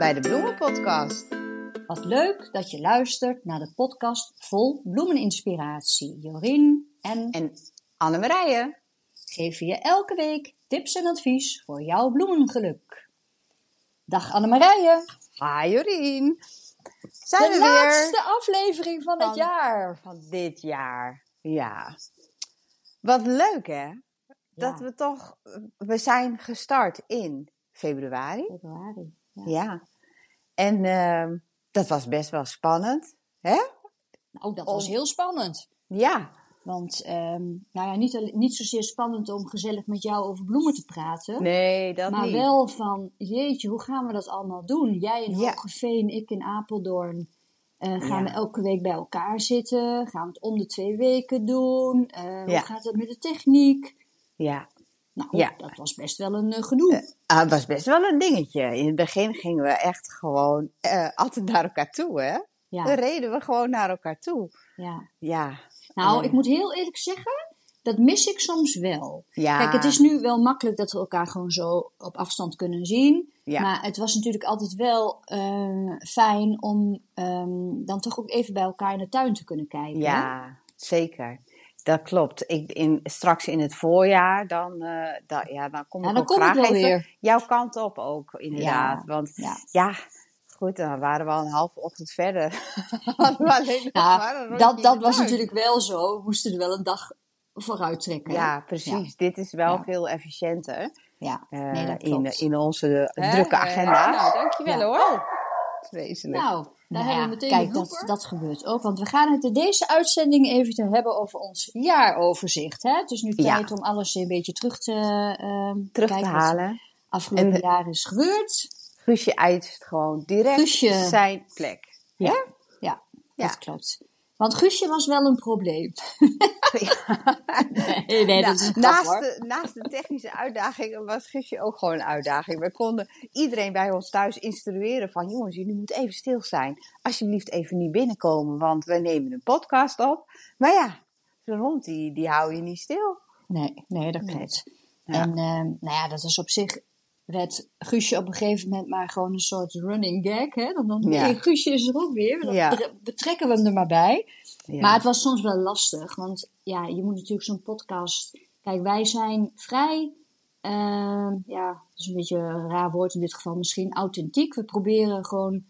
bij de Bloemenpodcast. Wat leuk dat je luistert naar de podcast vol bloemeninspiratie. Jorien en, En Annemarije. geven je elke week tips en advies voor jouw bloemengeluk. Dag Annemarije, Hi Jorien. Zijn de we laatste aflevering van, het jaar. weer van dit jaar. Ja. Wat leuk hè? Dat we toch, we zijn gestart in februari. Februari. Ja. Ja. En ehm, dat was best wel spannend. Hè? Nou, dat was heel spannend. Ja. Want ehm, nou ja, niet, niet zozeer spannend om gezellig met jou over bloemen te praten. Nee, dat maar niet. wel van, jeetje, hoe gaan we dat allemaal doen? Jij in Ja. Ik in Apeldoorn. Eh, gaan Ja. we elke week bij elkaar zitten? Gaan we het om de twee weken doen? Eh, Ja. Hoe gaat het met de techniek? Ja. Nou, Ja. dat was best wel een eh, gedoe. Ah, het was best wel een dingetje. In het begin gingen we echt gewoon eh, altijd naar elkaar toe, hè? Dan ja, reden we gewoon naar elkaar toe. ja. Ja. Nou, Eh. ik moet heel eerlijk zeggen, dat mis ik soms wel. Ja. Kijk, het is nu wel makkelijk dat we elkaar gewoon zo op afstand kunnen zien. Ja. Maar het was natuurlijk altijd wel eh, fijn om ehm, dan toch ook even bij elkaar in de tuin te kunnen kijken. hè? Ja, zeker. Dat klopt. Ik, in, straks in het voorjaar, dan, eh, da- ja, dan kom Ja, ik dan ik graag wel weer. jouw kant op ook, inderdaad. Want ja. ja. goed, dan waren we al een halve ochtend verder. Alleen Nou, dat, dat was natuurlijk wel zo. We moesten er wel een dag vooruit trekken. Ja, precies. Dit is wel veel efficiënter Ja, eh, nee, dat in, in onze Hè? drukke Eh, agenda. nou, dankjewel, hoor. Oh, vreselijk. Nou, daar Nou hebben ja, we meteen kijk, dat-. Dat, gebeurt ook, want we gaan het in deze uitzending even te hebben over ons jaaroverzicht. Hè? Het is nu Ja. tijd om alles een beetje terug te, ehm, Terug te halen. afgelopen En- jaar is gebeurd. Guusje eist gewoon direct Guusje. zijn plek. Ja, ja, Ja. dat klopt. Want Guusje was wel een probleem. nee, nee, dat is grap, naast, de, naast de technische uitdagingen was Guusje ook gewoon een uitdaging. We konden iedereen bij ons thuis instrueren van... jongens, jullie moeten even stil zijn. Alsjeblieft even niet binnenkomen, want we nemen een podcast op. Maar ja, zo'n hond, die, die hou je niet stil. Nee, nee, dat Nee. klopt. Ja. En ehm, nou ja, dat is op zich werd Guusje op een gegeven moment maar gewoon een soort running gag. Hè? Dan, dan Ja. hey, Guusje is er ook weer. Dan Ja. betrekken we hem er maar bij. Ja. Maar het was soms wel lastig, want ja, je moet natuurlijk zo'n podcast. Kijk, wij zijn vrij, ehm, ja, dat is een beetje een raar woord in dit geval, misschien authentiek. We proberen gewoon,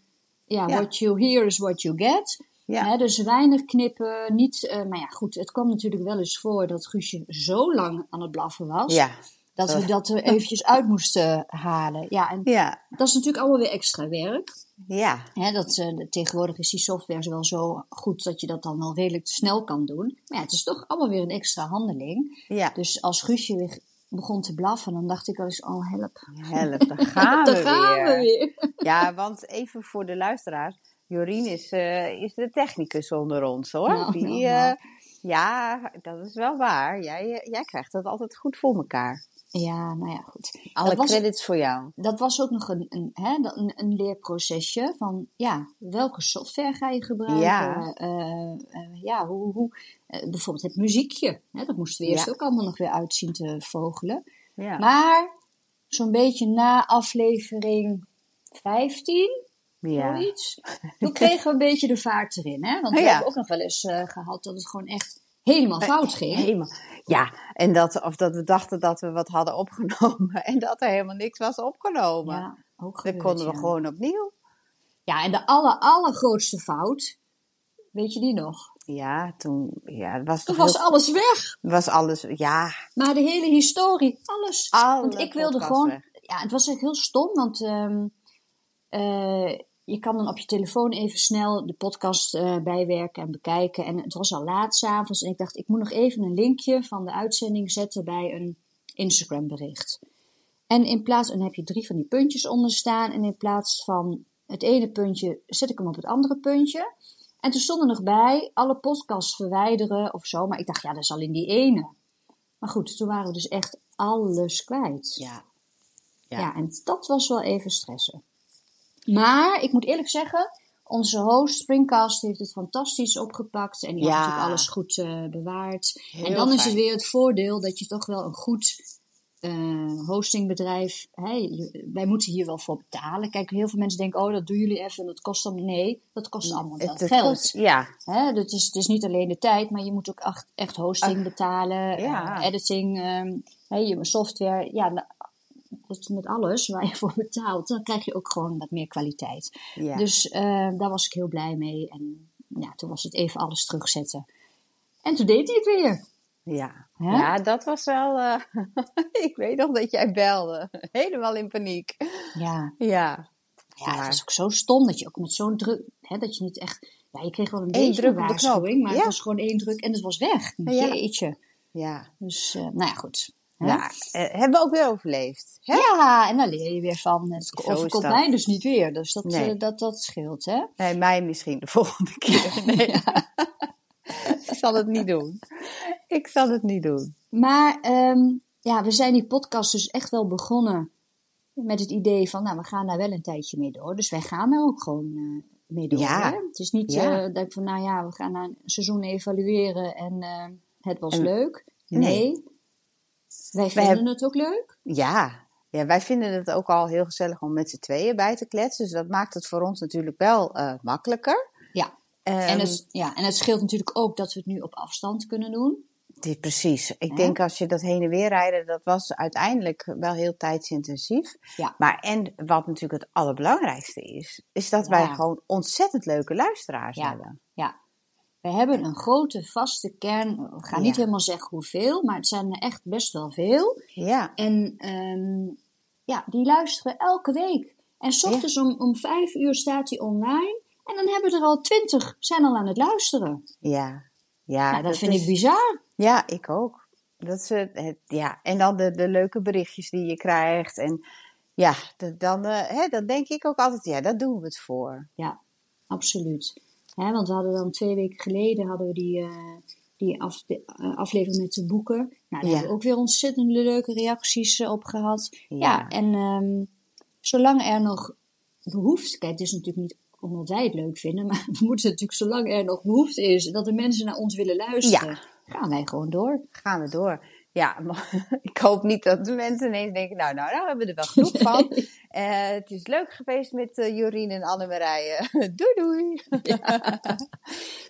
ja, what you hear is what you get. Ja. Hè, dus weinig knippen, niet, eh, maar ja, goed, het kwam natuurlijk wel eens voor dat Guusje zo lang aan het blaffen was. ja. Dat we Eh. dat er eventjes uit moesten halen. Ja, en Ja. dat is natuurlijk allemaal weer extra werk. Ja. Hè, dat, eh, tegenwoordig is die software wel zo goed dat je dat dan wel redelijk snel kan doen. Maar ja, het is toch allemaal weer een extra handeling. Ja. Dus als Guusje weer begon te blaffen, dan dacht ik wel eens, oh help. Help, daar gaan Daar we gaan weer. we weer. Ja, want even voor de luisteraars. Jorien is, eh, is de technicus onder ons hoor. Nou, Die, nou, eh, nou. Ja, dat is wel waar. Jij, eh, jij krijgt het altijd goed voor elkaar. Ja, nou ja, goed. Alle dat, was, credits voor jou. dat was ook nog een, een, hè, een, een leerprocesje van, ja, welke software ga je gebruiken? Ja. Eh, eh, ja, hoe, hoe, bijvoorbeeld het muziekje. Hè, dat moesten we eerst Ja. ook allemaal nog weer uitzien te vogelen. Ja. Maar zo'n beetje na aflevering 15, ja. zoiets, toen kregen we een beetje de vaart erin. Hè? Want we Ja. hebben ook nog wel eens eh, gehad dat het gewoon echt helemaal fout ging. Helemaal. Ja, en dat, of dat we dachten dat we wat hadden opgenomen en dat er helemaal niks was opgenomen. Ja, ook Dan gebeurd, konden we ja. gewoon opnieuw. Ja, en de aller, allergrootste fout, weet je die nog? Ja, toen ja, was Toen was heel- alles weg. was alles, ja, Maar de hele historie, alles. Alle want ik wilde gewoon. weg. Ja, het was echt heel stom, want ehm, eh, je kan dan op je telefoon even snel de podcast eh, bijwerken en bekijken. En het was al laat s'avonds en ik dacht, ik moet nog even een linkje van de uitzending zetten bij een Instagram bericht. En in plaats, en dan heb je drie van die puntjes onder staan. En in plaats van het ene puntje zet ik hem op het andere puntje. En toen stond er nog bij, alle podcasts verwijderen of zo. Maar ik dacht, ja, dat is al in die ene. Maar goed, toen waren we dus echt alles kwijt. ja, Ja, Ja. en dat was wel even stressen. Maar ik moet eerlijk zeggen, onze host Springcast heeft het fantastisch opgepakt. En die Ja. heeft natuurlijk alles goed eh, bewaard. Heel en dan is het weer het voordeel dat je toch wel een goed eh, hostingbedrijf, wij moeten hier wel voor betalen. Kijk, heel veel mensen denken, oh, dat doen jullie even en dat kost dan... Nee, dat kost allemaal wel Het- geld. kost- ja, Hè, dat is, het is niet alleen de tijd, maar je moet ook echt, echt hosting betalen, ja. eh, editing, hè, je software. Ja, nou, dat met alles waar je voor betaalt, dan krijg je ook gewoon wat meer kwaliteit. ja. Dus eh, daar was ik heel blij mee. En ja, toen was het even alles terugzetten. En toen deed hij het weer. Ja. Hè? ja, dat was wel. eh, ik weet nog dat jij belde. Helemaal in paniek. Ja, Ja. ja het was ook zo stom dat je ook met zo'n druk, hè, dat je niet echt, ja, je kreeg wel een Eén beetje druk een waarschuwing, maar Ja. het was gewoon één druk en het was weg. Ja. Jeetje. Ja. Dus, eh, nou ja, goed. Hè? Nou, eh, hebben we ook weer overleefd. Hè? Ja, en daar leer je weer van. Het Zo is overkomt dat. mij dus niet weer. Dus dat, Nee. eh, dat, dat scheelt, hè? Nee, mij misschien de volgende keer. Nee. ik zal het niet doen. Ik zal het niet doen. Maar ehm, ja, we zijn die podcast dus echt wel begonnen met het idee van, nou, we gaan daar wel een tijdje mee door. Dus wij gaan er ook gewoon eh, mee door. Ja. Hè? Het is niet Ja. dat ik van, nou ja, we gaan een seizoen evalueren en het was En- leuk. Nee. Nee. Wij vinden hebben- het ook leuk. Ja. ja, wij vinden het ook al heel gezellig om met z'n tweeën bij te kletsen. Dus dat maakt het voor ons natuurlijk wel eh, makkelijker. Ja. Ehm, en, het, ja, en het scheelt natuurlijk ook dat we het nu op afstand kunnen doen. dit, precies. Ik denk als je dat heen en weer rijden, dat was uiteindelijk wel heel tijdsintensief. Ja. Maar en wat natuurlijk het allerbelangrijkste is, is dat wij gewoon ontzettend leuke luisteraars Ja. hebben. We hebben een grote vaste kern. We gaan niet helemaal zeggen hoeveel, maar het zijn er echt best wel veel. Ja, En ehm, ja, die luisteren elke week. En s ochtends om, om vijf uur staat hij online. En dan hebben er al twintig zijn al aan het luisteren. ja. Ja, nou, dat, vind is- ik bizar. Ja, ik ook. Dat het, het- ja. En dan de, de leuke berichtjes die je krijgt. En ja, de- dan, eh, hè, dan denk ik ook altijd, ja, daar doen we het voor. Ja, absoluut. Hè, want we hadden dan twee weken geleden hadden we die, eh, die af, de, eh, aflevering met de boeken. Nou, daar Ja. hebben we ook weer ontzettend leuke reacties eh, op gehad. Ja, Ja. en ehm, zolang er nog behoefte... Kijk, het is natuurlijk niet omdat wij het leuk vinden, maar we moeten natuurlijk zolang er nog behoefte is dat de mensen naar ons willen luisteren, gaan wij gewoon door. Gaan we door. Ja, ik hoop niet dat de mensen ineens denken, nou, nou, nou hebben we er wel genoeg van. Eh, het is leuk geweest met eh, Jorien en Annemarije. doei, doei.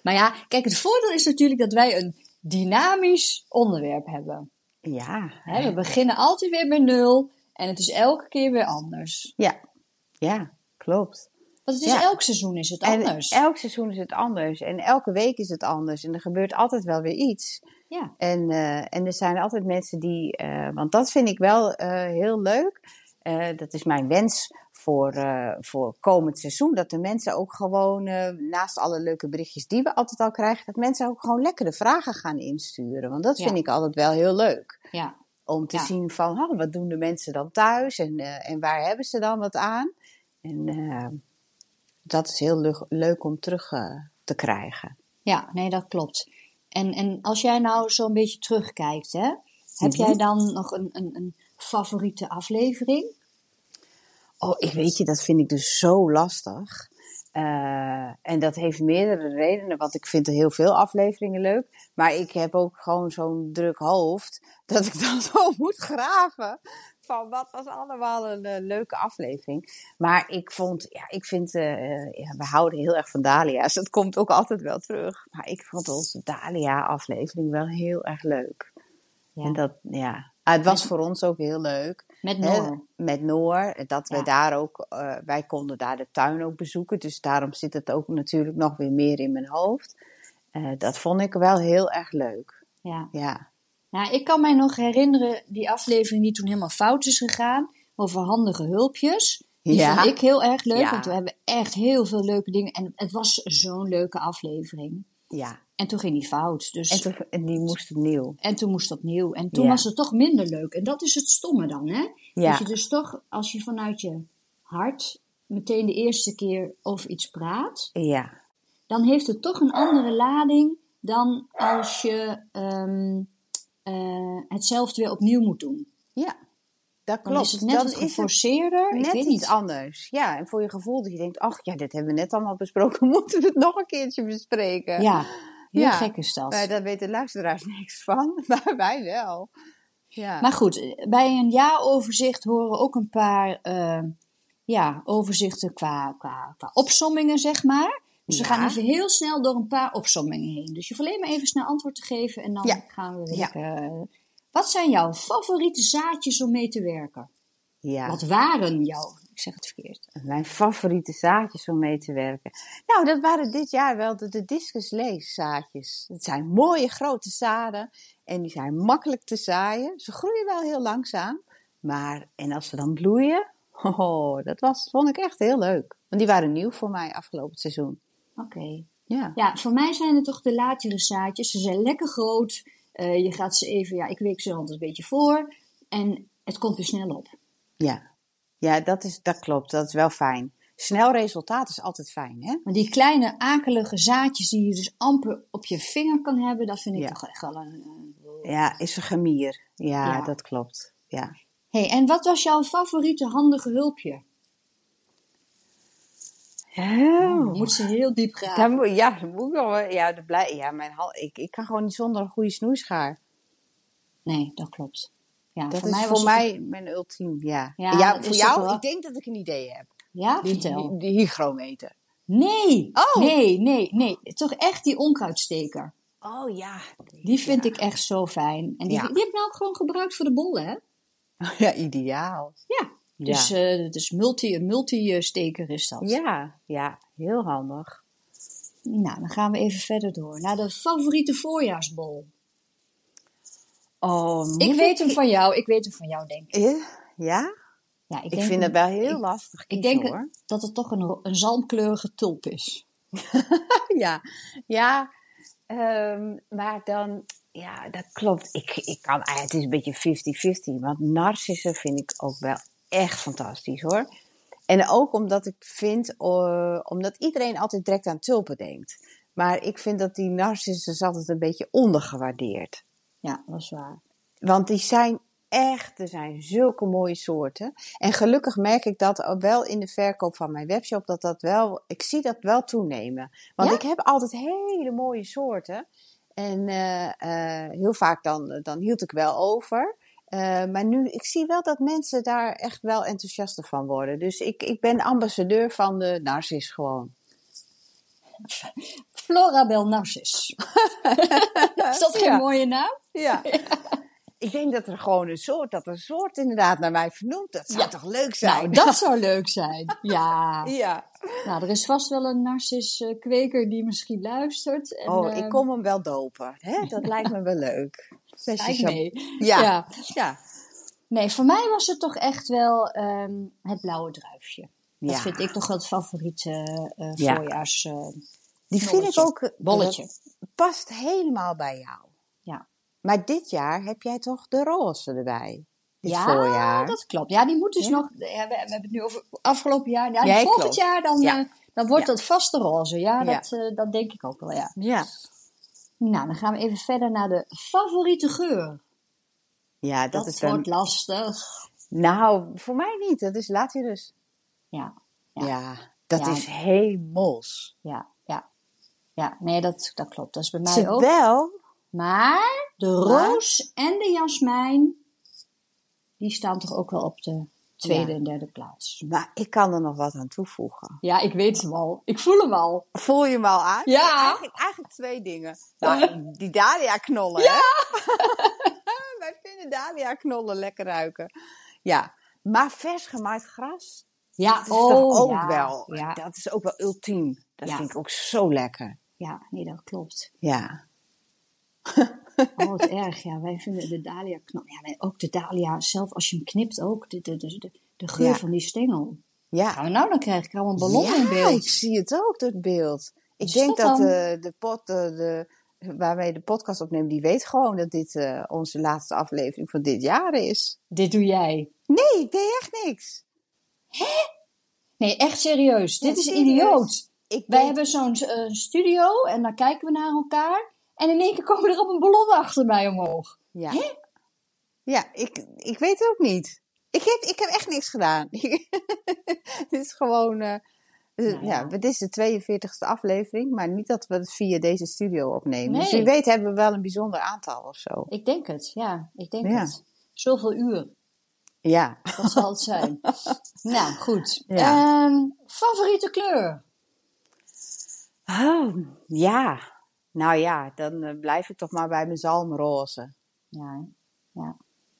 Maar ja, kijk, het voordeel is natuurlijk dat wij een dynamisch onderwerp hebben. Ja, Hè, we beginnen altijd weer bij nul en het is elke keer weer anders. ja, ja, klopt. Want het is Ja. elk seizoen is het anders. En elk seizoen is het anders. En elke week is het anders. En er gebeurt altijd wel weer iets. Ja, En, eh, en er zijn altijd mensen die, eh, want dat vind ik wel eh, heel leuk. Dat is mijn wens voor, voor komend seizoen. Dat de mensen ook gewoon, naast alle leuke berichtjes die we altijd al krijgen, dat mensen ook gewoon lekker de vragen gaan insturen. Want dat Ja. vind ik altijd wel heel leuk. ja, Om te Ja. zien van, oh, wat doen de mensen dan thuis en, en waar hebben ze dan wat aan? En dat is heel leuk, leuk om terug te krijgen. ja, nee, dat klopt. En, en als jij nou zo'n beetje terugkijkt, hè, heb Mhm. jij dan nog een, een, een favoriete aflevering? Oh, ik weet je, dat vind ik dus zo lastig. Eh, en dat heeft meerdere redenen, want ik vind er heel veel afleveringen leuk. Maar ik heb ook gewoon zo'n druk hoofd dat ik dan zo moet graven. Van wat was allemaal een eh, leuke aflevering. Maar ik vond, ja, ik vind, ja, we houden heel erg van Dalia's. Dat komt ook altijd wel terug. Maar ik vond onze Dalia-aflevering wel heel erg leuk. Ja. En dat, ja, Ah, het was voor ons ook heel leuk. Met Hè, Noor. met Noor. Dat we Ja. daar ook, wij konden daar de tuin ook bezoeken. Dus daarom zit het ook natuurlijk nog weer meer in mijn hoofd. Dat vond ik wel heel erg leuk. Ja. Ja. Nou, ik kan mij nog herinneren die aflevering die toen helemaal fout is gegaan. Over handige hulpjes. Die Ja. vond ik heel erg leuk, Ja. want we hebben echt heel veel leuke dingen. En het was zo'n leuke aflevering. Ja. En toen ging die fout. Dus, En, toen, en die moest opnieuw. en toen moest het opnieuw. En toen Ja. was het toch minder leuk. En dat is het stomme dan, hè? Ja. Dat je dus toch, als je vanuit je hart meteen de eerste keer over iets praat, Ja. dan heeft het toch een andere lading dan als je ehm, eh, hetzelfde weer opnieuw moet doen. Ja. Dat Dan klopt. is het net Dan is het ik weet iets niet. anders. Ja, en voor je gevoel dat je denkt, ach ja, dit hebben we net allemaal besproken. Moeten we het nog een keertje bespreken? Ja, heel Ja. gek is dat. Maar daar weten luisteraars niks van, maar wij wel. Ja. Maar goed, bij een jaaroverzicht horen ook een paar eh, ja, overzichten qua, qua, qua opsommingen, zeg maar. Dus we gaan even heel snel door een paar opsommingen heen. Dus je hoeft alleen maar even snel antwoord te geven en dan Ja. gaan we weer. Ja. lekker- wat zijn jouw favoriete zaadjes om mee te werken? ja. Wat waren jouw, ik zeg het verkeerd. Mijn favoriete zaadjes om mee te werken. Nou, dat waren dit jaar wel de, de discus zaadjes. Het zijn mooie grote zaden en die zijn makkelijk te zaaien. Ze groeien wel heel langzaam, maar en als ze dan bloeien, oh, dat was, vond ik echt heel leuk. Want die waren nieuw voor mij afgelopen seizoen. Oké. Ja, Ja, voor mij zijn het toch de latere zaadjes. Ze zijn lekker groot. Eh, je gaat ze even, ja, ik week ze altijd een beetje voor. En het komt weer snel op. ja. ja dat, is, dat klopt. Dat is wel fijn. Snel resultaat is altijd fijn, hè? Maar die kleine akelige zaadjes die je dus amper op je vinger kan hebben, dat vind ik Ja. toch echt wel een... een- Ja, is een gemier. Ja, Ja. dat klopt. Ja. hey, en wat was jouw favoriete handige hulpje? Oh. Moet ze heel diep. Dan moet, ja, dan moet ik nog wel. Ja, de blij, ja mijn hand, ik, ik kan gewoon niet zonder een goede snoeischaar. Nee, dat klopt. Ja, Dat voor is mij voor mij mijn ultiem, ja. Ja, Ja, dat voor jou, wel- ik denk dat ik een idee heb. Ja, Die, vertel. die, die hygrometer. Nee, Oh. nee, nee, nee. Toch echt die onkruidsteker. Oh ja. Die vind ik echt zo fijn. En die, Ja. die heb ik nou ook gewoon gebruikt voor de bollen, hè? Ja, ideaal. Ja. Ja. Dus, eh dus multi, een multi-steker is dat. Ja, ja, heel handig. Nou, dan gaan we even verder door. Naar de favoriete voorjaarsbol. Oh, Ik weet hem van jou. Ik weet hem van jou, denk ik. Eh, Ja? Ja, ik, Ik vind het wel heel ik- lastig Ik denk hoor. dat het toch een, een zalmkleurige tulp is. Ja, ja. ehm, maar dan, ja, dat klopt. Ik, ik kan, ah, het is een beetje 50-50. Want narcissen vind ik ook wel echt fantastisch hoor. En ook omdat ik vind, eh, omdat iedereen altijd direct aan tulpen denkt. Maar ik vind dat die narcissen is altijd een beetje ondergewaardeerd. Ja, dat is waar. Want die zijn echt, er zijn zulke mooie soorten. En gelukkig merk ik dat ook wel in de verkoop van mijn webshop, dat dat wel, ik zie dat wel toenemen. Want Ja? ik heb altijd hele mooie soorten. En eh, eh, heel vaak dan, dan hield ik wel over. Eh, maar nu, ik zie wel dat mensen daar echt wel enthousiaster van worden. Dus ik, ik ben ambassadeur van de Narcis gewoon. Florabel Narcis. is dat geen Ja. mooie naam? Ja. Ik denk dat er gewoon een soort, dat een soort inderdaad naar mij vernoemd. Dat zou Ja. toch leuk zijn? Nou, dat zou leuk zijn. Ja. Ja. Nou, er is vast wel een narcis-kweker die misschien luistert. En, Oh, eh, ik kom hem wel dopen. Hè? Dat lijkt me wel leuk. Cham- mee. Ja. Ja. Ja. Nee, voor mij was het toch echt wel ehm, het blauwe druifje. Dat vind ik toch het favoriete eh Ja. voorjaars... eh, Die vind ik ook. eh, Bolletje. past helemaal bij jou. Ja. Maar dit jaar heb jij toch de roze erbij? Dit ja, voorjaar. dat klopt. Ja, die moet dus Ja. nog... We, we hebben het nu over afgelopen jaar. Ja, Nee, volgend jaar dan, Ja. dan wordt dat vaste roze. Ja, Ja. Dat, dat denk ik ook wel, ja. Ja. Nou, dan gaan we even verder naar de favoriete geur. Ja, dat, Dat, is wordt lastig. Nou, voor mij niet. Dat is Latirus. Ja, Ja. Ja. dat Ja. is hemels. ja, ja. Ja, nee, dat, dat klopt. Dat is bij mij ook. Terwijl. Maar de roos en de jasmijn, die staan toch ook wel op de tweede Ja. en derde plaats. Maar ik kan er nog wat aan toevoegen. Ja, ik weet hem al. Ik voel hem al. Voel je hem al aan? Ja. Eigenlijk, eigenlijk twee dingen. Nou, die Dahlia-knollen, hè? Wij vinden Dahlia-knollen lekker ruiken. Ja, maar vers gemaaid gras, Ja, dat is toch ook Oh, ja, wel, Ja, dat is ook wel ultiem. Dat Ja. vind ik ook zo lekker. ja, nee, dat klopt. Ja. Oh, wat erg. Ja, wij vinden de dahlia knop. Ja, wij- ook de dahlia zelf, als je hem knipt ook, de, de, de, de, de geur Ja. van die stengel. Ja. Gaan we nou dan krijg ik allemaal ballon ja, in beeld. ik zie het ook, dat beeld. Ik is denk dat dat dan? eh, de pot, eh, de, waar wij de podcast opnemen, die weet gewoon dat dit eh, onze laatste aflevering van dit jaar is. Dit doe jij. Nee, ik deed echt niks. Nee, echt serieus. Ja, Dit is serieus. idioot. Ik Wij hebben zo'n studio en dan kijken we naar elkaar. En in één keer komen er op een ballon achter mij omhoog. Ja. Ja, ik, ik weet het ook niet. Ik heb, ik heb echt niks gedaan. Dit is gewoon. Nou ja. dit is de 42e aflevering, maar niet dat we het via deze studio opnemen. Dus Nee. wie weet hebben we wel een bijzonder aantal of zo. Ik denk het, ja. Ik denk Ja. het. Zoveel uur. Ja. Dat zal het zijn. nou, goed. Ja. Ehm, favoriete kleur? Oh, ja. Nou ja, dan eh, blijf ik toch maar bij mijn zalmroze. Ja, ja.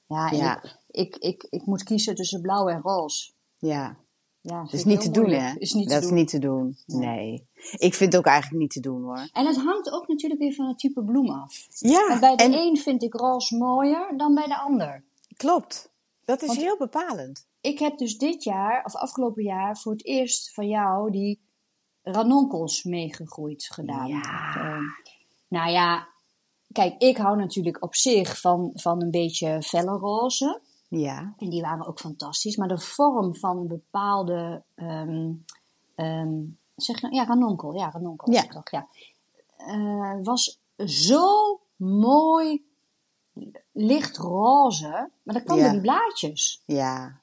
Ja, en Ja. Ik, ik, ik, ik moet kiezen tussen blauw en roze. Ja. Ja, Dat is niet te doen, hè? Is niet dat te is doen. niet te doen. Nee. Nee. Ik vind het ook eigenlijk niet te doen, hoor. En het hangt ook natuurlijk weer van het type bloem af. Ja, Want bij de en een vind ik roze mooier dan bij de ander. klopt. Dat is Want- heel bepalend. Ik heb dus dit jaar, of afgelopen jaar, voor het eerst van jou die ranonkels meegegroeid gedaan. Ja. Eh, nou ja, kijk, ik hou natuurlijk op zich van, van een beetje felle roze. Ja. En die waren ook fantastisch. Maar de vorm van bepaalde. ehm, ehm, zeg je nou? Ja, ranonkel. Ja, ranonkel. Ja. toch, ja. Eh, was zo mooi lichtroze. Maar dat kwam Ja. door die blaadjes. Ja.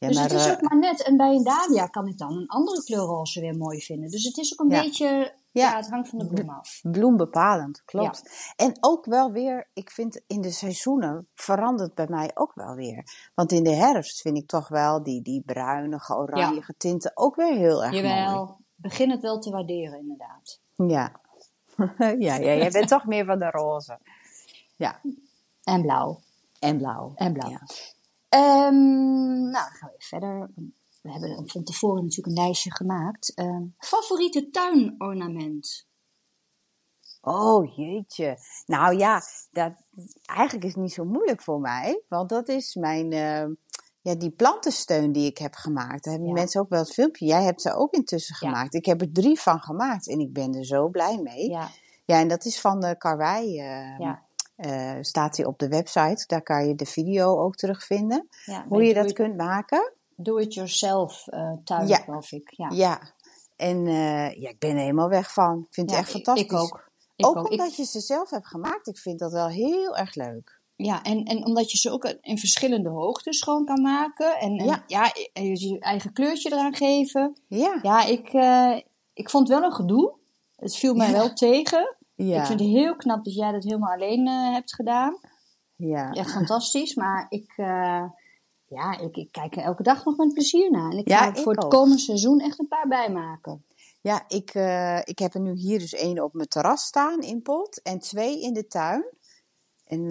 Ja, dus maar, het is eh, ook maar net. En bij een dahlia kan ik dan een andere kleur roze weer mooi vinden. Dus het is ook een Ja. beetje. Ja. Ja. het hangt van de bloem af. bloembepalend, klopt. En ook wel weer, ik vind in de seizoenen verandert bij mij ook wel weer. Want in de herfst vind ik toch wel die, die bruinige, oranje tinten ook weer heel erg Jawel, begin het wel te waarderen, inderdaad. mooi. Ja. ja, ja, jij bent toch meer van de roze. Ja, En blauw. en blauw. En blauw. Ehm, nou, dan gaan we even verder. We hebben van tevoren natuurlijk een lijstje gemaakt. Ehm, favoriete tuinornament? Oh jeetje. Nou ja, dat, eigenlijk is het niet zo moeilijk voor mij. Want dat is mijn, eh, ja, die plantensteun die ik heb gemaakt. Daar hebben Ja. mensen ook wel het filmpje. Jij hebt ze ook intussen Ja. gemaakt. Ik heb er drie van gemaakt en ik ben er zo blij mee. Ja, Ja, en dat is van de Karwei. Ja. Eh, staat hij op de website. Daar kan je de video ook terugvinden. ja Hoe je dat kunt maken. Do-it-yourself eh, tuin, Ja. geloof ik. Ja, Ja. En eh, ja, ik ben er helemaal weg van. Ik vind Ja, het echt fantastisch. Ik ook. Ik ook ook. Ik- omdat je ze zelf hebt gemaakt. Ik vind dat wel heel erg leuk. ja, en, en omdat je ze ook in verschillende hoogtes gewoon kan maken. En, en Ja. je eigen kleurtje eraan geven. Ja. Ja, ik, ik vond het wel een gedoe. Het viel mij Ja. wel tegen. Ja. Ik vind het heel knap dat jij dat helemaal alleen eh, hebt gedaan. ja. Echt fantastisch. Maar ik, eh, ja, ik, ik kijk er elke dag nog met plezier naar. En ik Ja, ga ik voor het komende seizoen echt een paar bijmaken. Ja, ik, eh, ik heb er nu hier dus één op mijn terras staan in pot en twee in de tuin. En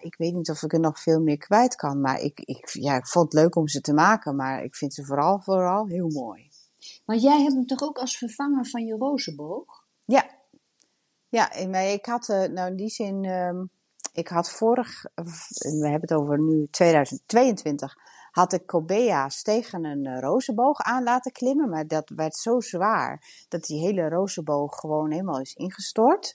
ik weet niet of ik er nog veel meer kwijt kan, maar ik, ik, ja, ik vond het leuk om ze te maken, maar ik vind ze vooral, vooral heel mooi. Maar jij hebt hem toch ook als vervanger van je rozenboog? Ja, ik had, eh, nou in die zin, ehm, ik had vorig, we hebben het over nu 2022, had ik Cobea's tegen een eh, rozenboog aan laten klimmen, maar dat werd zo zwaar dat die hele rozenboog gewoon helemaal is ingestort.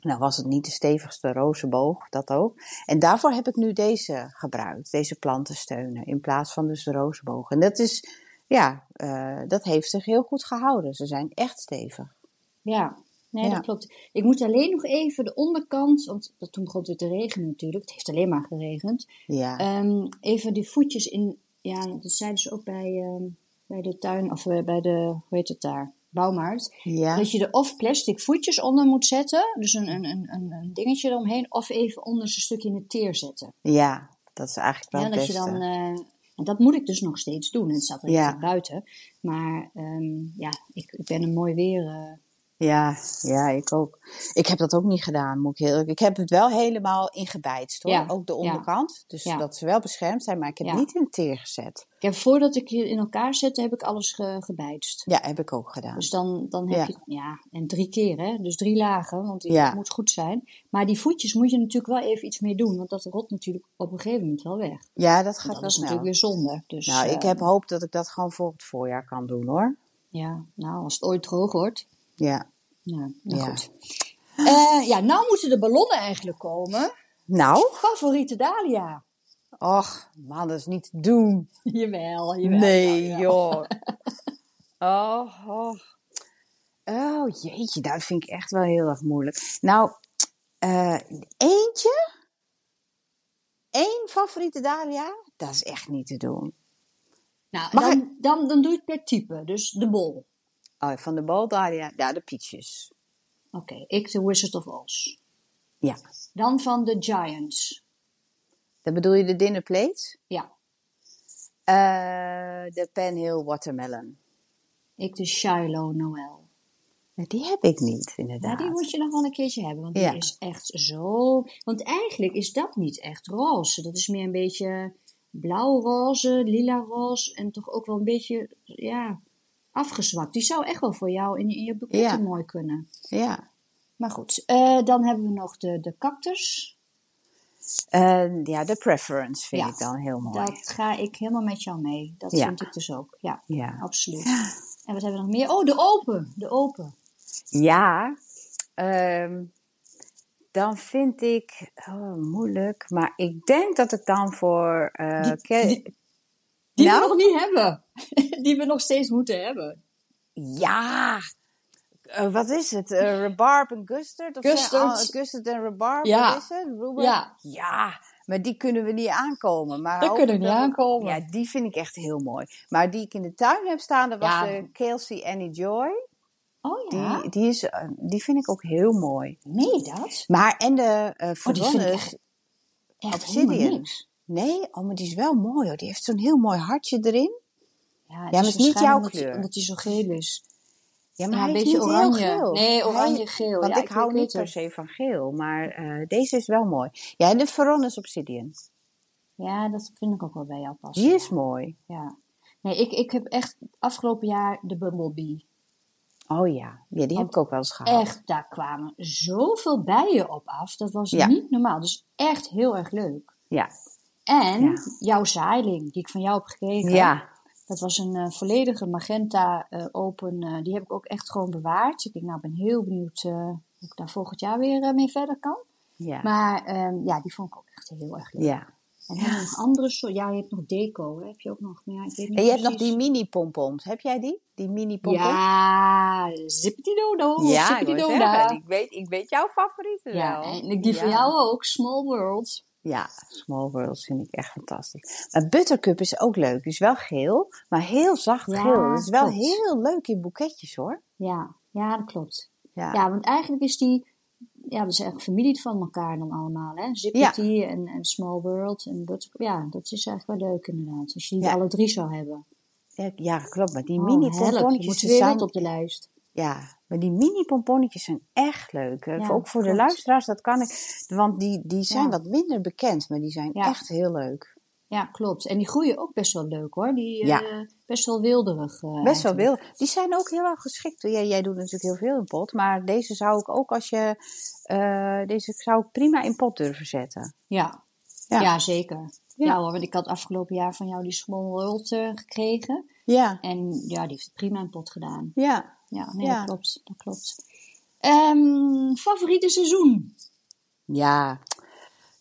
Nou was het niet de stevigste rozenboog, dat ook. En daarvoor heb ik nu deze gebruikt, deze plantensteunen, in plaats van dus de rozenboog. En dat is, ja, eh, dat heeft zich heel goed gehouden. Ze zijn echt stevig. Ja, nee, Ja. dat klopt. Ik moet alleen nog even de onderkant, want dat, toen begon het te regenen natuurlijk. Het heeft alleen maar geregend. Ja, Ehm, even die voetjes in, ja, dat zeiden ze ook bij, ehm, bij de tuin, of bij de, hoe heet het daar, bouwmarkt. ja. Dat je er of plastic voetjes onder moet zetten, dus een, een, een, een een dingetje eromheen, of even onder zijn stukje in het teer zetten. Ja, dat is eigenlijk wel Ja, dat je beste. dan, eh, en dat moet ik dus nog steeds doen. Het staat er Ja. buiten. Maar ehm, ja, ik, ik ben een mooi weer. eh, Ja, ja, ik ook. Ik heb dat ook niet gedaan, moet ik heel Ik heb het wel helemaal ingebijtst hoor, Ja, ook de ja. onderkant. Dus Ja. dat ze wel beschermd zijn, maar ik heb Ja. niet in het teer gezet. ik heb voordat ik je in elkaar zette, heb ik alles ge, gebijtst. Ja, heb ik ook gedaan. Dus dan, dan heb je, ja, en drie keer hè, dus drie lagen, want die Ja. moet goed zijn. Maar die voetjes moet je natuurlijk wel even iets mee doen, want dat rot natuurlijk op een gegeven moment wel weg. ja, dat gaat dat wel is snel. natuurlijk weer zonde. Dus, Nou, ik eh, heb hoop dat ik dat gewoon voor het voorjaar kan doen hoor. Ja, nou, als het ooit droog wordt. Ja. Ja, nou Ja. goed. Eh, ja, nou moeten de ballonnen eigenlijk komen. Nou, Favoriete Dahlia. och, man, dat is niet te doen. Jawel, jawel. Nee, joh. Oh, oh. Oh, jeetje, dat vind ik echt wel heel erg moeilijk. Nou, eh, eentje? Eén favoriete Dahlia? Dat is echt niet te doen. Nou, dan, dan, dan doe je het per type. Dus de bol. Oh, van de bal Dahlia, ja, de pietjes. Oké, ik de Wizard of Oz. Ja, Dan van de Giants. Dan bedoel je de dinner plates? Ja. Eh, de Penhill Watermelon. Ik de Shiloh Noel. Die heb ik niet, Ja, inderdaad. die moet je nog wel een keertje hebben, want die Ja. is echt zo... Want eigenlijk is dat niet echt roze. Dat is meer een beetje blauwroze, lila roze en toch ook wel een beetje, ja, afgezwakt. Die zou echt wel voor jou in, in je Ja. mooi kunnen. Ja. Maar goed, eh, dan hebben we nog de, de cactus. Ja, de preference vind Ja, ik dan heel mooi. Dat ga ik helemaal met jou mee. Dat Ja. vind ik dus ook. Ja, Ja. absoluut. En wat hebben we nog meer? Oh, de open. De open. Ja, ehm, dan vind ik oh, moeilijk, maar ik denk dat ik dan voor. eh, Die- ke- die- Die Nou? we nog niet hebben. Die we nog steeds moeten hebben. Ja, Eh, wat is het? Eh rhubarb en custard? Of Custard. en rhubarb, Ja. wat is het? Rhubarb? Ja. Ja, maar die kunnen we niet aankomen. Maar ook kunnen we niet aankomen. Ja, die vind ik echt heel mooi. Maar die ik in de tuin heb staan, dat was Ja. de Kelsey Annie Joy. Oh Die, ja? die, is, eh, die vind ik ook heel mooi. Nee, dat? Maar en de Oh, die echt Obsidian. Nee, oh, maar die is wel mooi hoor. Die heeft zo'n heel mooi hartje erin. Ja, maar het is niet jouw kleur. Omdat hij zo geel is. Ja, Ja, hij een is beetje niet oranje. Nee, oranje, Hij- geel. Want Ja, ik ik hou niet per se van geel, maar eh, deze is wel mooi. Ja, en de Veronis Obsidian. Ja, dat vind ik ook wel bij jou passen. Die is mooi. Ja. Nee, ik, ik heb echt afgelopen jaar de Bumblebee. Oh ja, ja die heb ik ook wel eens gehad. Echt, daar kwamen zoveel bijen op af. Dat was Ja. niet normaal. Dus echt heel erg leuk. Ja. En Ja. jouw zaailing, die ik van jou heb gekregen. Ja. Dat was een eh, volledige magenta eh, open. eh, die heb ik ook echt gewoon bewaard. Ik denk, nou, ben heel benieuwd hoe ik daar volgend jaar weer mee verder kan. Ja. Maar ehm, ja, die vond ik ook echt heel erg leuk. ja. En nog andere soorten? Ja, je hebt nog deco. Hè? Heb je ook nog? Ja, ik weet niet En je hebt nog die mini pompoms. Heb jij die? Die mini pompoms? Ja, zippity-dodo. ja ik, zeggen, ik, weet, ik weet jouw favorieten Ja, wel. en die van jou ook. Small World. Ja, Small Worlds vind ik echt fantastisch. Maar Buttercup is ook leuk. Die is wel geel, maar heel zacht Ja, geel. Dat is wel klopt. heel leuk in boeketjes hoor. Ja, ja, dat klopt. Ja. Ja, want eigenlijk is die... Ja, dat is eigenlijk familie van elkaar dan allemaal, hè? Zippity en, en Small World en Buttercup. Ja, dat is eigenlijk wel leuk inderdaad. Als je die alle drie zou hebben. Ja, klopt. Maar die Oh, mini weer zijn... op de lijst. Ja, maar die mini pomponnetjes zijn echt leuk. Ja, ook voor de luisteraars, dat kan ik. Want die, die zijn Ja. wat minder bekend, maar die zijn Ja. echt heel leuk. Ja, klopt. En die groeien ook best wel leuk hoor. Die Ja. eh, best wel wilderig. eh, Best wel eigenlijk. wil. Die zijn ook heel erg geschikt. Jij, jij doet natuurlijk heel veel in pot, maar deze zou ik ook als je. eh, deze zou ik prima in pot durven zetten. Ja. Ja. Zeker. Ja. Hoor, want ik had afgelopen jaar van jou die Small gekregen. Ja, En ja, die heeft prima in pot gedaan. ja. Ja, nee, Ja. dat klopt. Dat klopt. Ehm, favoriete seizoen? Ja.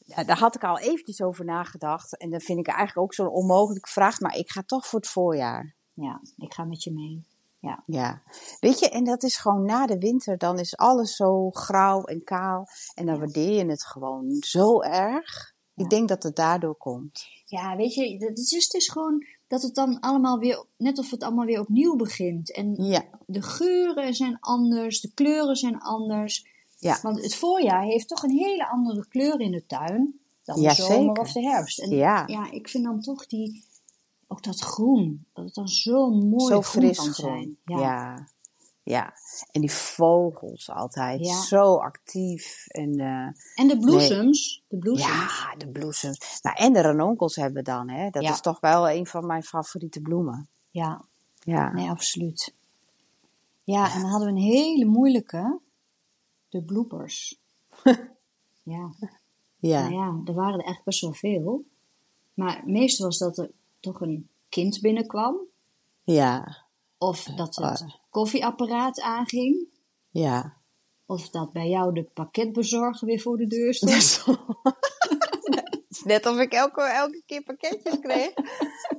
Ja, daar had ik al eventjes over nagedacht. En dan vind ik eigenlijk ook zo'n onmogelijke vraag. Maar ik ga toch voor het voorjaar. Ja, ik ga met je mee. Ja. Ja. Weet je, en dat is gewoon na de winter. Dan is alles zo grauw en kaal. En dan waardeer je het gewoon zo erg. Ja. Ik denk dat het daardoor komt. Ja, weet je, het is, het is gewoon dat het dan allemaal weer, net of het allemaal weer opnieuw begint. En Ja. de geuren zijn anders, de kleuren zijn anders. Ja. Want het voorjaar heeft toch een hele andere kleur in de tuin dan de zomer zeker. of de herfst. En Ja. ja, ik vind dan toch die, ook dat groen, dat het dan zo mooi zo groen fris kan groen. zijn. Ja. Ja. Ja. En die vogels altijd Ja. zo actief. En eh, En de bloesems, de bloesems. ja, de bloesems. Nou, en de ranonkels hebben we dan. Hè? Dat Ja. is toch wel een van mijn favoriete bloemen. Ja, Ja. nee, absoluut. Ja, en dan hadden we een hele moeilijke, de bloopers. ja. Ja. Nou ja, er waren er echt best wel veel. Maar meestal was dat er toch een kind binnenkwam. Ja. Of dat het Ah. Koffieapparaat aanging. Ja. Of dat bij jou de pakketbezorger weer voor de deur stond. Net of ik elke, elke keer pakketjes kreeg.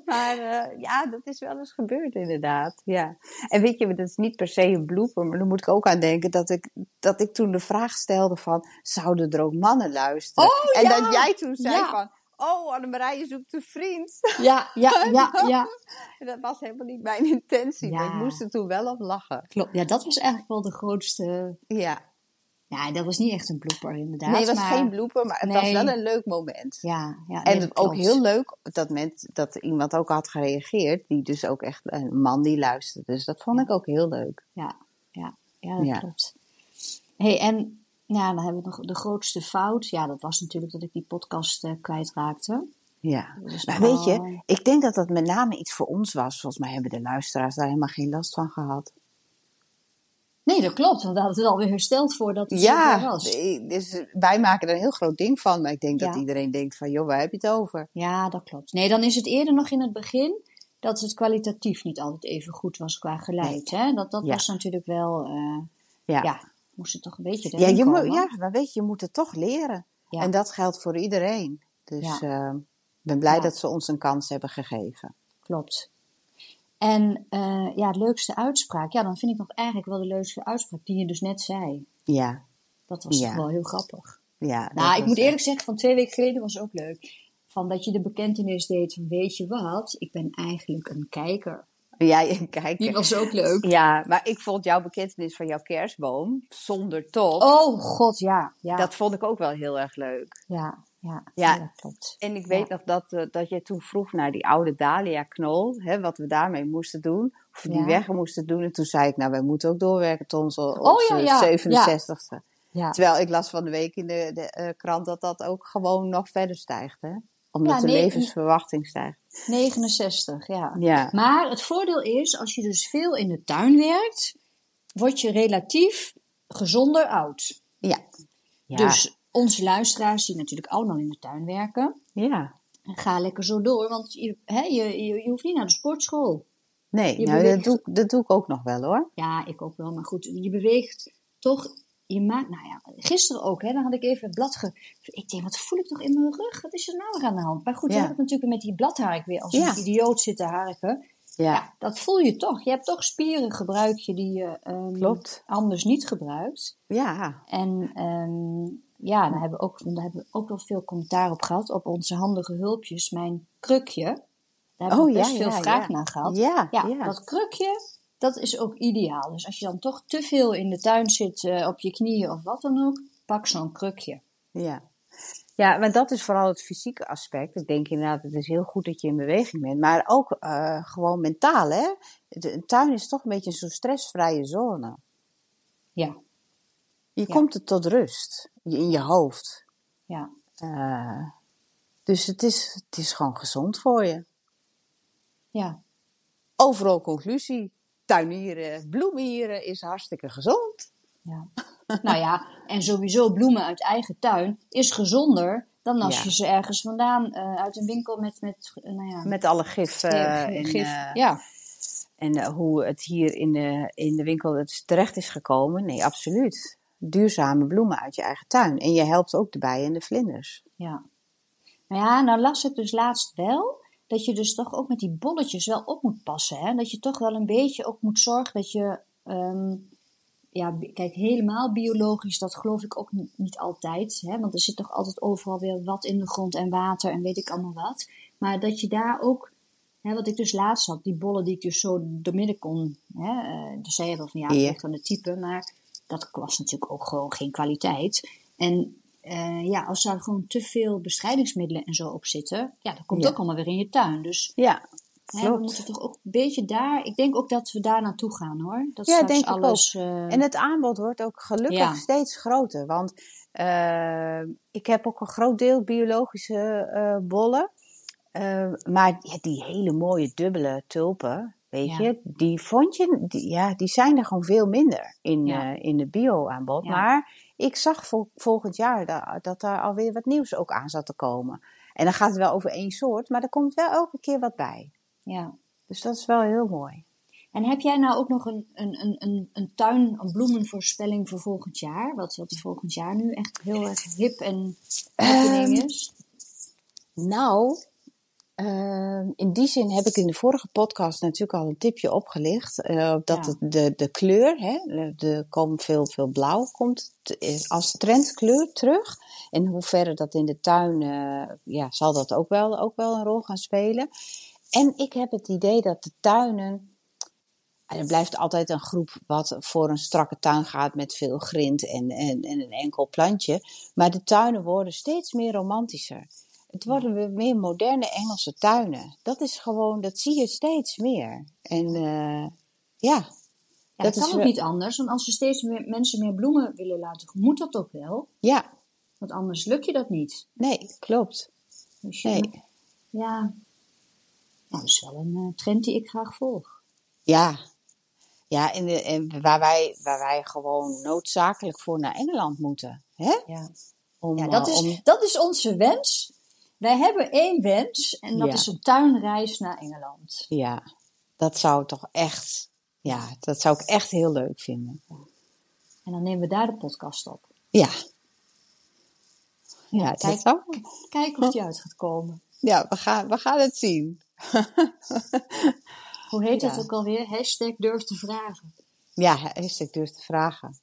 Maar eh, ja, dat is wel eens gebeurd inderdaad. Ja. En weet je, dat is niet per se een blooper. Maar dan moet ik ook aan denken dat ik, dat ik toen de vraag stelde van... Zouden er ook mannen luisteren? Oh, en ja! dat jij toen zei Ja. van... Oh, Annemarije zoekt een vriend. Ja, ja, ja, ja. Dat was helemaal niet mijn intentie. Maar ik moest er toen wel op lachen. Klopt. Ja, dat was eigenlijk wel de grootste. Ja. Ja, dat was niet echt een blooper inderdaad. nee, het was maar... geen blooper, maar het was wel een leuk moment. Ja, ja nee, En ook heel leuk dat, met, dat iemand ook had gereageerd, die dus ook echt een man die luisterde. Dus dat vond Ja. ik ook heel leuk. Ja, ja, ja dat Ja. klopt. hey, en ja, dan hebben we nog de grootste fout. Ja, dat was natuurlijk dat ik die podcast eh, kwijtraakte. Ja. Maar weet je, ik denk dat dat met name iets voor ons was. Volgens mij hebben de luisteraars daar helemaal geen last van gehad. Nee, dat klopt, want we hadden het alweer hersteld voordat het Ja, was. dus wij maken er een heel groot ding van. Maar ik denk dat iedereen denkt van, joh, waar heb je het over? Ja, dat klopt. Nee, dan is het eerder nog in het begin dat het kwalitatief niet altijd even goed was qua geluid. Hè? Dat, dat Ja. was natuurlijk wel, eh, Ja, ja, moest het toch een beetje ja, je komen. moet, ja maar weet je, je moet het toch leren. Ja. En dat geldt voor iedereen. Dus Ja. eh, ik ben blij Ja. dat ze ons een kans hebben gegeven. Klopt. En eh, ja, het leukste uitspraak. Ja, dan vind ik nog eigenlijk wel de leukste uitspraak die je dus net zei. Ja, Dat was toch wel heel grappig. ja. Nou, ik moet echt- eerlijk zeggen, van twee weken geleden was ook leuk. Van dat je de bekentenis deed van, weet je wat, ik ben eigenlijk een kijker. Ja. Die was ook leuk. Ja, maar ik vond jouw bekentenis van jouw kerstboom zonder top. Oh god, ja. Ja, Dat vond ik ook wel heel erg leuk. ja, ja, Ja. ja, klopt. En ik weet Ja. nog dat, eh, dat je toen vroeg naar die oude Dahlia-knol, hè, wat we daarmee moesten doen, of we die weg moesten doen. En toen zei ik, nou, wij moeten ook doorwerken tot onze, Oh, onze ja, ja. 67ste. Ja. Terwijl ik las van de week in de, de eh, krant dat dat ook gewoon nog verder stijgt, hè? Omdat Ja, de levensverwachting stijgt. 69, ja. Ja, Maar het voordeel is, als je dus veel in de tuin werkt, word je relatief gezonder oud. ja. ja. Dus onze luisteraars die natuurlijk allemaal in de tuin werken, ja. ga lekker zo door, want je, hè, je, je, je hoeft niet naar de sportschool. Nee, Je nou, dat, doe, ik- dat doe ik ook nog wel hoor. Ja, ik ook wel, maar goed, je beweegt toch, je maakt, nou ja, gisteren ook, hè, dan had ik even het blad ge... Ik denk, wat voel ik toch in mijn rug? Wat is er nou weer aan de hand? Maar goed, Ja. je hebt natuurlijk met die bladhark weer als Ja. een idioot zitten harken. Ja, Ja, dat voel je toch. Je hebt toch spieren gebruik je die je ehm, anders niet gebruikt. Ja, En ehm, ja, daar hebben, we ook, daar hebben we ook wel veel commentaar op gehad. Op onze handige hulpjes, mijn krukje. Daar hebben Oh, we best veel vraag naar gehad. ja, Ja, ja. dat krukje, dat is ook ideaal. Dus als je dan toch te veel in de tuin zit, eh, op je knieën of wat dan ook, pak zo'n krukje. Ja. Ja, maar dat is vooral het fysieke aspect. Ik denk inderdaad, het is heel goed dat je in beweging bent. Maar ook eh, gewoon mentaal, hè. De, een tuin is toch een beetje zo'n stressvrije zone. Ja, Je Ja. komt er tot rust in je hoofd. ja, Eh, dus het is, het is gewoon gezond voor je. ja. Overal conclusie. Tuinieren, bloemieren is hartstikke gezond. ja. nou ja, en sowieso bloemen uit eigen tuin is gezonder dan als Ja. je ze ergens vandaan eh, uit een winkel met, met eh, nou ja, Met alle gif. eh, en, gif. ja, En hoe het hier in de, in de winkel het terecht is gekomen. Nee, absoluut. Duurzame bloemen uit je eigen tuin. En je helpt ook de bijen en de vlinders. ja. Maar ja, nou las ik dus laatst wel dat je dus toch ook met die bolletjes wel op moet passen. Hè? Dat je toch wel een beetje ook moet zorgen dat je, ehm, ja, kijk, helemaal biologisch, dat geloof ik ook niet, niet altijd. Hè? Want er zit toch altijd overal weer wat in de grond en water en weet ik allemaal wat. Maar dat je daar ook, hè, wat ik dus laatst had, die bollen die ik dus zo doormidden kon. Hè? eh, dus zei je wel van ja, aan het type, maar dat was natuurlijk ook gewoon geen kwaliteit. En eh, ja, als daar gewoon te veel bestrijdingsmiddelen en zo op zitten, ja, dat komt Ja. ook allemaal weer in je tuin. Dus Ja, hè, we moeten toch ook een beetje daar. Ik denk ook dat we daar naartoe gaan hoor. Dat Ja, denk ik alles. eh, En het aanbod wordt ook gelukkig Ja. steeds groter. Want eh, ik heb ook een groot deel biologische bollen. Maar die hele mooie dubbele tulpen, weet Ja. je, die vond je, die, ja, die zijn er gewoon veel minder in, Ja. in de bio-aanbod. Ja. Maar ik zag vol- volgend jaar da- dat daar alweer wat nieuws ook aan zat te komen. En dan gaat het wel over één soort, maar er komt wel elke keer wat bij. ja. Dus dat is wel heel mooi. En heb jij nou ook nog een, een, een, een, een tuin, een bloemenvoorspelling voor volgend jaar? Wat, wat volgend jaar nu echt heel erg hip en happening Ehm, is? Nou, ehm, in die zin heb ik in de vorige podcast natuurlijk al een tipje opgelicht. eh, dat Ja. de, de, kleur, hè, de- er komt veel, veel blauw, komt is als trendkleur terug. En hoe verder dat in de tuin, eh, ja, zal dat ook wel, ook wel een rol gaan spelen. En ik heb het idee dat de tuinen En er blijft altijd een groep wat voor een strakke tuin gaat met veel grind en, en, en een enkel plantje. Maar de tuinen worden steeds meer romantischer. Het worden weer meer moderne Engelse tuinen. Dat is gewoon, dat zie je steeds meer. En eh, ja, Ja, Dat kan ook wel- niet anders. Want als we steeds meer mensen meer bloemen willen laten, moet dat ook wel. ja, Want anders lukt je dat niet. nee, klopt. Dus Nee. Ja, nou, dat is wel een eh, trend die ik graag volg. Ja, ja en, en waar, wij, waar wij gewoon noodzakelijk voor naar Engeland moeten. Hè? Ja, Om, ja dat, eh, is, om- dat is onze wens. Wij hebben één wens en dat Ja. is een tuinreis naar Engeland. ja, dat zou toch echt, ja, dat zou ik echt heel leuk vinden. En dan nemen we daar de podcast op. Ja. Ja, dat Kijk, zou, kijk of die uit gaat komen. ja we, gaan, we gaan het zien. Hoe heet Ja. dat ook alweer? Hashtag durf te vragen. Ja, ik durf te vragen.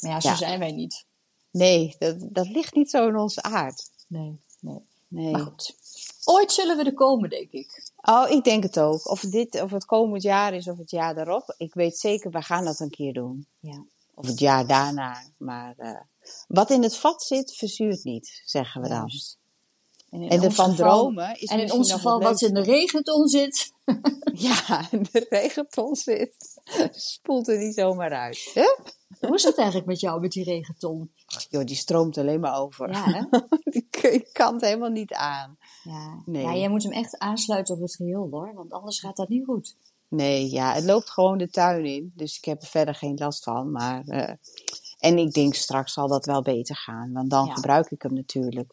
Maar ja, zo Ja. zijn wij niet. Nee, dat, dat ligt niet zo in onze aard. Nee, nee. Nee. Maar goed. Ooit zullen we er komen, denk ik. Oh, ik denk het ook. Of, dit, of het komend jaar is of het jaar daarop. Ik weet zeker, we gaan dat een keer doen. Ja. Of het jaar daarna. Maar eh, wat in het vat zit, verzuurt niet, zeggen we dan. Juist. En, in En van geval- dromen is En in ons geval wat in de regenton zit. Ja, de regenton zit. Spoelt er niet zomaar uit. Hè? Hoe is het eigenlijk met jou, met die regenton? Joh, die stroomt alleen maar over. Ja, hè? Die k- je kan het helemaal niet aan. Ja. Nee. ja, jij moet hem echt aansluiten op het geheel, hoor. Want anders gaat dat niet goed. Nee, ja, het loopt gewoon de tuin in. Dus ik heb er verder geen last van. Maar, eh, en ik denk straks zal dat wel beter gaan. Want dan Ja. gebruik ik hem natuurlijk.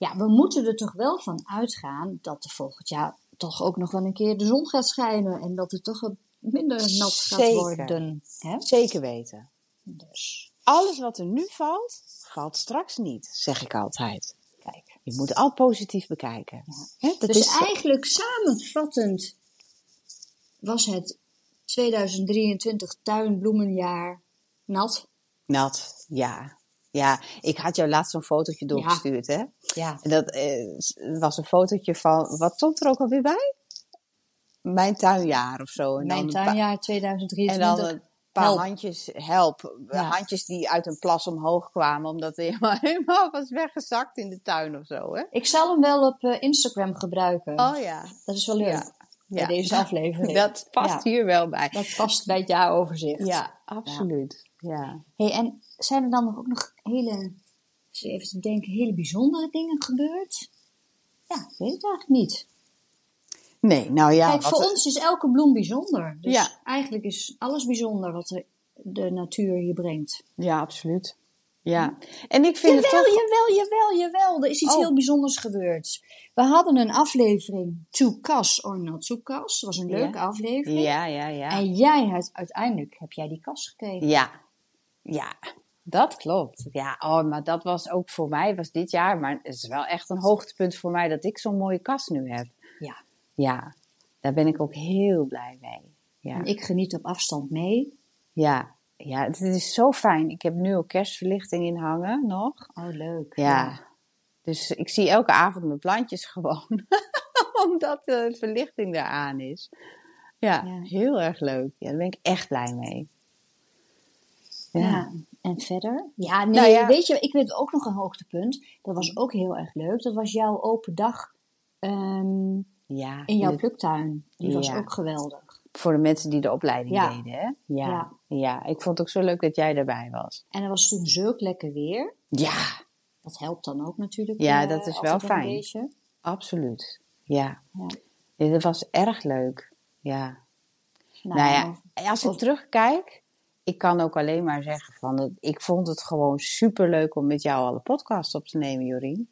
Ja, we moeten er toch wel van uitgaan dat er volgend jaar toch ook nog wel een keer de zon gaat schijnen. En dat het toch minder nat gaat Zeker. worden. Hè? Zeker weten. Dus, Alles wat er nu valt, valt straks niet, zeg ik altijd. kijk. Je moet altijd positief bekijken. Hè, dat Dus is, eigenlijk samenvattend was het 2023 tuinbloemenjaar nat. nat, ja. Ja, ik had jou laatst zo'n fotootje doorgestuurd, hè? Ja. En dat eh, was een fotootje van, wat stond er ook alweer bij? Mijn tuinjaar of zo. En Mijn dan tuinjaar En 2023. dan een paar Help. handjes, help. Ja. Handjes die uit een plas omhoog kwamen, omdat hij helemaal, helemaal was weggezakt in de tuin of zo, hè? Ik zal hem wel op eh, Instagram gebruiken. Oh ja. Dat is wel leuk. Ja. Bij deze aflevering. Dat past hier wel bij. Dat past bij het jaaroverzicht. Ja, absoluut. Ja. Hey, en zijn er dan nog ook nog hele, als je even te denken, hele bijzondere dingen gebeurd? Ja, ik weet het eigenlijk niet. Nee, nou ja. Kijk, voor er- ons is elke bloem bijzonder. Dus Ja. eigenlijk is alles bijzonder wat de natuur je brengt. Ja, absoluut. Ja. En ik vind Jawel, het toch... jawel, jawel, jawel. Er is iets Oh. heel bijzonders gebeurd. We hadden een aflevering To Kas or Not To Kas. Dat was een Ja. leuke aflevering. Ja, ja, ja. En jij hebt uiteindelijk heb jij die kas gekregen. Ja, ja, dat klopt. Ja, oh, maar dat was ook voor mij, was dit jaar, maar het is wel echt een hoogtepunt voor mij dat ik zo'n mooie kast nu heb. Ja. Ja, daar ben ik ook heel blij mee. Ja, En ik geniet op afstand mee. ja, ja het is zo fijn. Ik heb nu ook kerstverlichting in hangen nog. Oh, leuk. Ja, dus ik zie elke avond mijn plantjes gewoon, omdat de verlichting daar aan is. Ja, Ja. heel erg leuk. Ja, daar ben ik echt blij mee. Ja. En verder? Ja, nee, Nou ja. weet je, ik weet ook nog een hoogtepunt. Dat was ook heel erg leuk. Dat was jouw open dag ehm, ja in jouw de- pluktuin. Die was ook geweldig. Voor de mensen die de opleiding Ja. deden, hè? Ja. Ja. ik vond het ook zo leuk dat jij erbij was. En er was toen zulk lekker weer. Ja, Dat helpt dan ook natuurlijk. Ja, eh, dat is wel fijn. absoluut. Ja. Ja. dat was erg leuk. Ja. Nou, Nou ja, ja, als ik of- terugkijk, ik kan ook alleen maar zeggen van, ik vond het gewoon super leuk om met jou alle podcasts op te nemen, Jorien.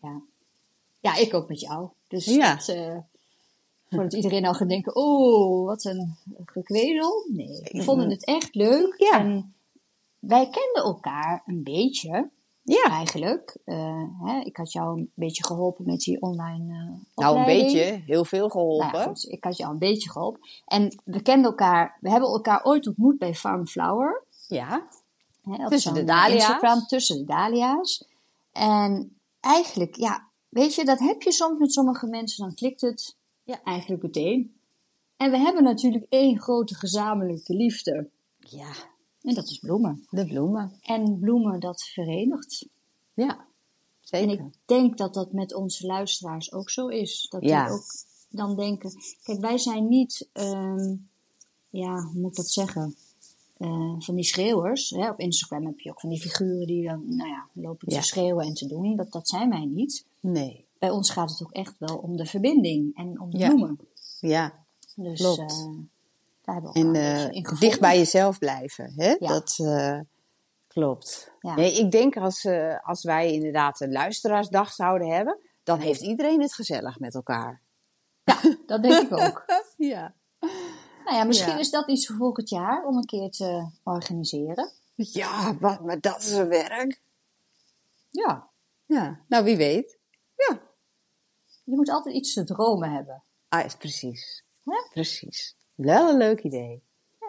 ja, ik ook met jou. Dus Ja. dat, eh, voordat iedereen nou gaat denken, oh, wat een gekwezel. Nee, we vonden het echt leuk. Ja. En wij kenden elkaar een beetje. Ja, eigenlijk. Eh, hè, ik had jou een beetje geholpen met die online eh nou een beetje, heel veel geholpen. Nou ja, goed, ik had jou een beetje geholpen. En we kenden elkaar, we hebben elkaar ooit ontmoet bij Farm Flower. Ja. Hè, Tussen de dahlia's. Instagram, tussen de dahlia's. En eigenlijk, ja, weet je, dat heb je soms met sommige mensen, dan klikt het Ja. eigenlijk meteen. En we hebben natuurlijk één grote gezamenlijke liefde. Ja, En dat is bloemen. de bloemen. En bloemen, dat verenigt. Ja, En zeker. ik denk dat dat met onze luisteraars ook zo is. Dat Ja. die ook dan denken... Kijk, wij zijn niet... ehm, ja, hoe moet ik dat zeggen? Eh, van die schreeuwers. Hè? Op Instagram heb je ook van die figuren die dan nou ja, lopen te Ja. schreeuwen en te doen. Dat, dat zijn wij niet. Nee. Bij ons gaat het ook echt wel om de verbinding en om de Ja. bloemen. Ja, Dus Klopt. eh, daar hebben we en eh, gevonden. dicht bij jezelf blijven. Hè? Ja. Dat klopt. Ja. Nee, ik denk als, als wij inderdaad een luisteraarsdag zouden hebben, dan heeft iedereen het gezellig met elkaar. Dat denk ik ook. Ja. Nou ja, misschien Ja. is dat iets voor volgend jaar om een keer te organiseren. Ja, wat, maar dat is een werk. Ja, Ja, nou wie weet. Ja. je moet altijd iets te dromen hebben. Ah, is precies. Ja? Precies. Wel een leuk idee.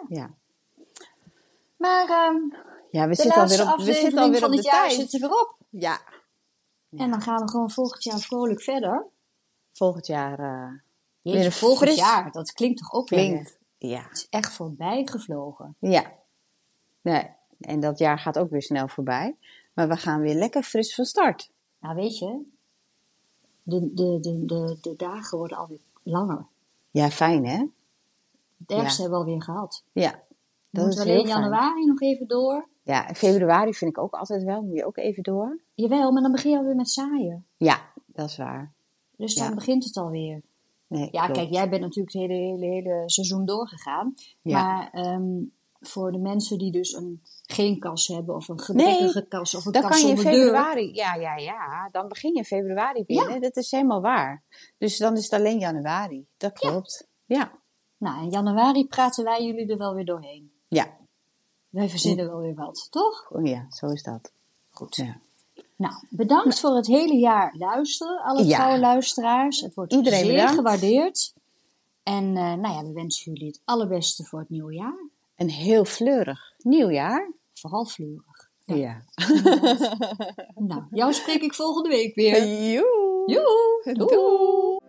Ja. Maar ehm, Ja, we zitten alweer op, we zitten alweer van op de het jaar tijd. zit er weer op. Ja. En dan gaan we gewoon volgend jaar vrolijk verder. Volgend jaar eh, Jeetje, een volgend fris- jaar, dat klinkt toch ook weer... klinkt. Ja. Het is echt voorbij gevlogen. Ja. Nee. En dat jaar gaat ook weer snel voorbij. Maar we gaan weer lekker fris van start. Nou weet je, de, de, de, de, de dagen worden alweer langer. Ja, fijn hè? Het ergste Ja. hebben we alweer gehad. Ja. We Dat moeten is alleen heel fijn. januari nog even door. Ja, februari vind ik ook altijd wel. Moet je ook even door. Jawel, maar dan begin je alweer met zaaien. Ja, dat is waar. Dus dan Ja. begint het alweer. Nee, Ja, klopt. kijk, jij bent natuurlijk het hele, hele, hele seizoen doorgegaan. Ja. Maar ehm, voor de mensen die dus een, geen kas hebben, of een gebrekkige kas, of een Dan kas kan je in zonder deur. februari, ja, ja, ja, dan begin je in februari binnen. Dat is helemaal waar. Dus dan is het alleen januari. Dat klopt. Ja. Nou, in januari praten wij jullie er wel weer doorheen. Ja, Wij verzinnen wel weer wat, toch? Oh, ja zo is dat. Goed. Ja. Nou, bedankt voor het hele jaar luisteren, alle Ja. trouwe luisteraars. Het wordt Iedereen zeer bedankt. gewaardeerd. En eh, nou ja, we wensen jullie het allerbeste voor het nieuwe jaar. Een heel fleurig nieuwjaar. Vooral fleurig. Ja. Nou, jou spreek ik volgende week weer. Joe. Joe! Doei.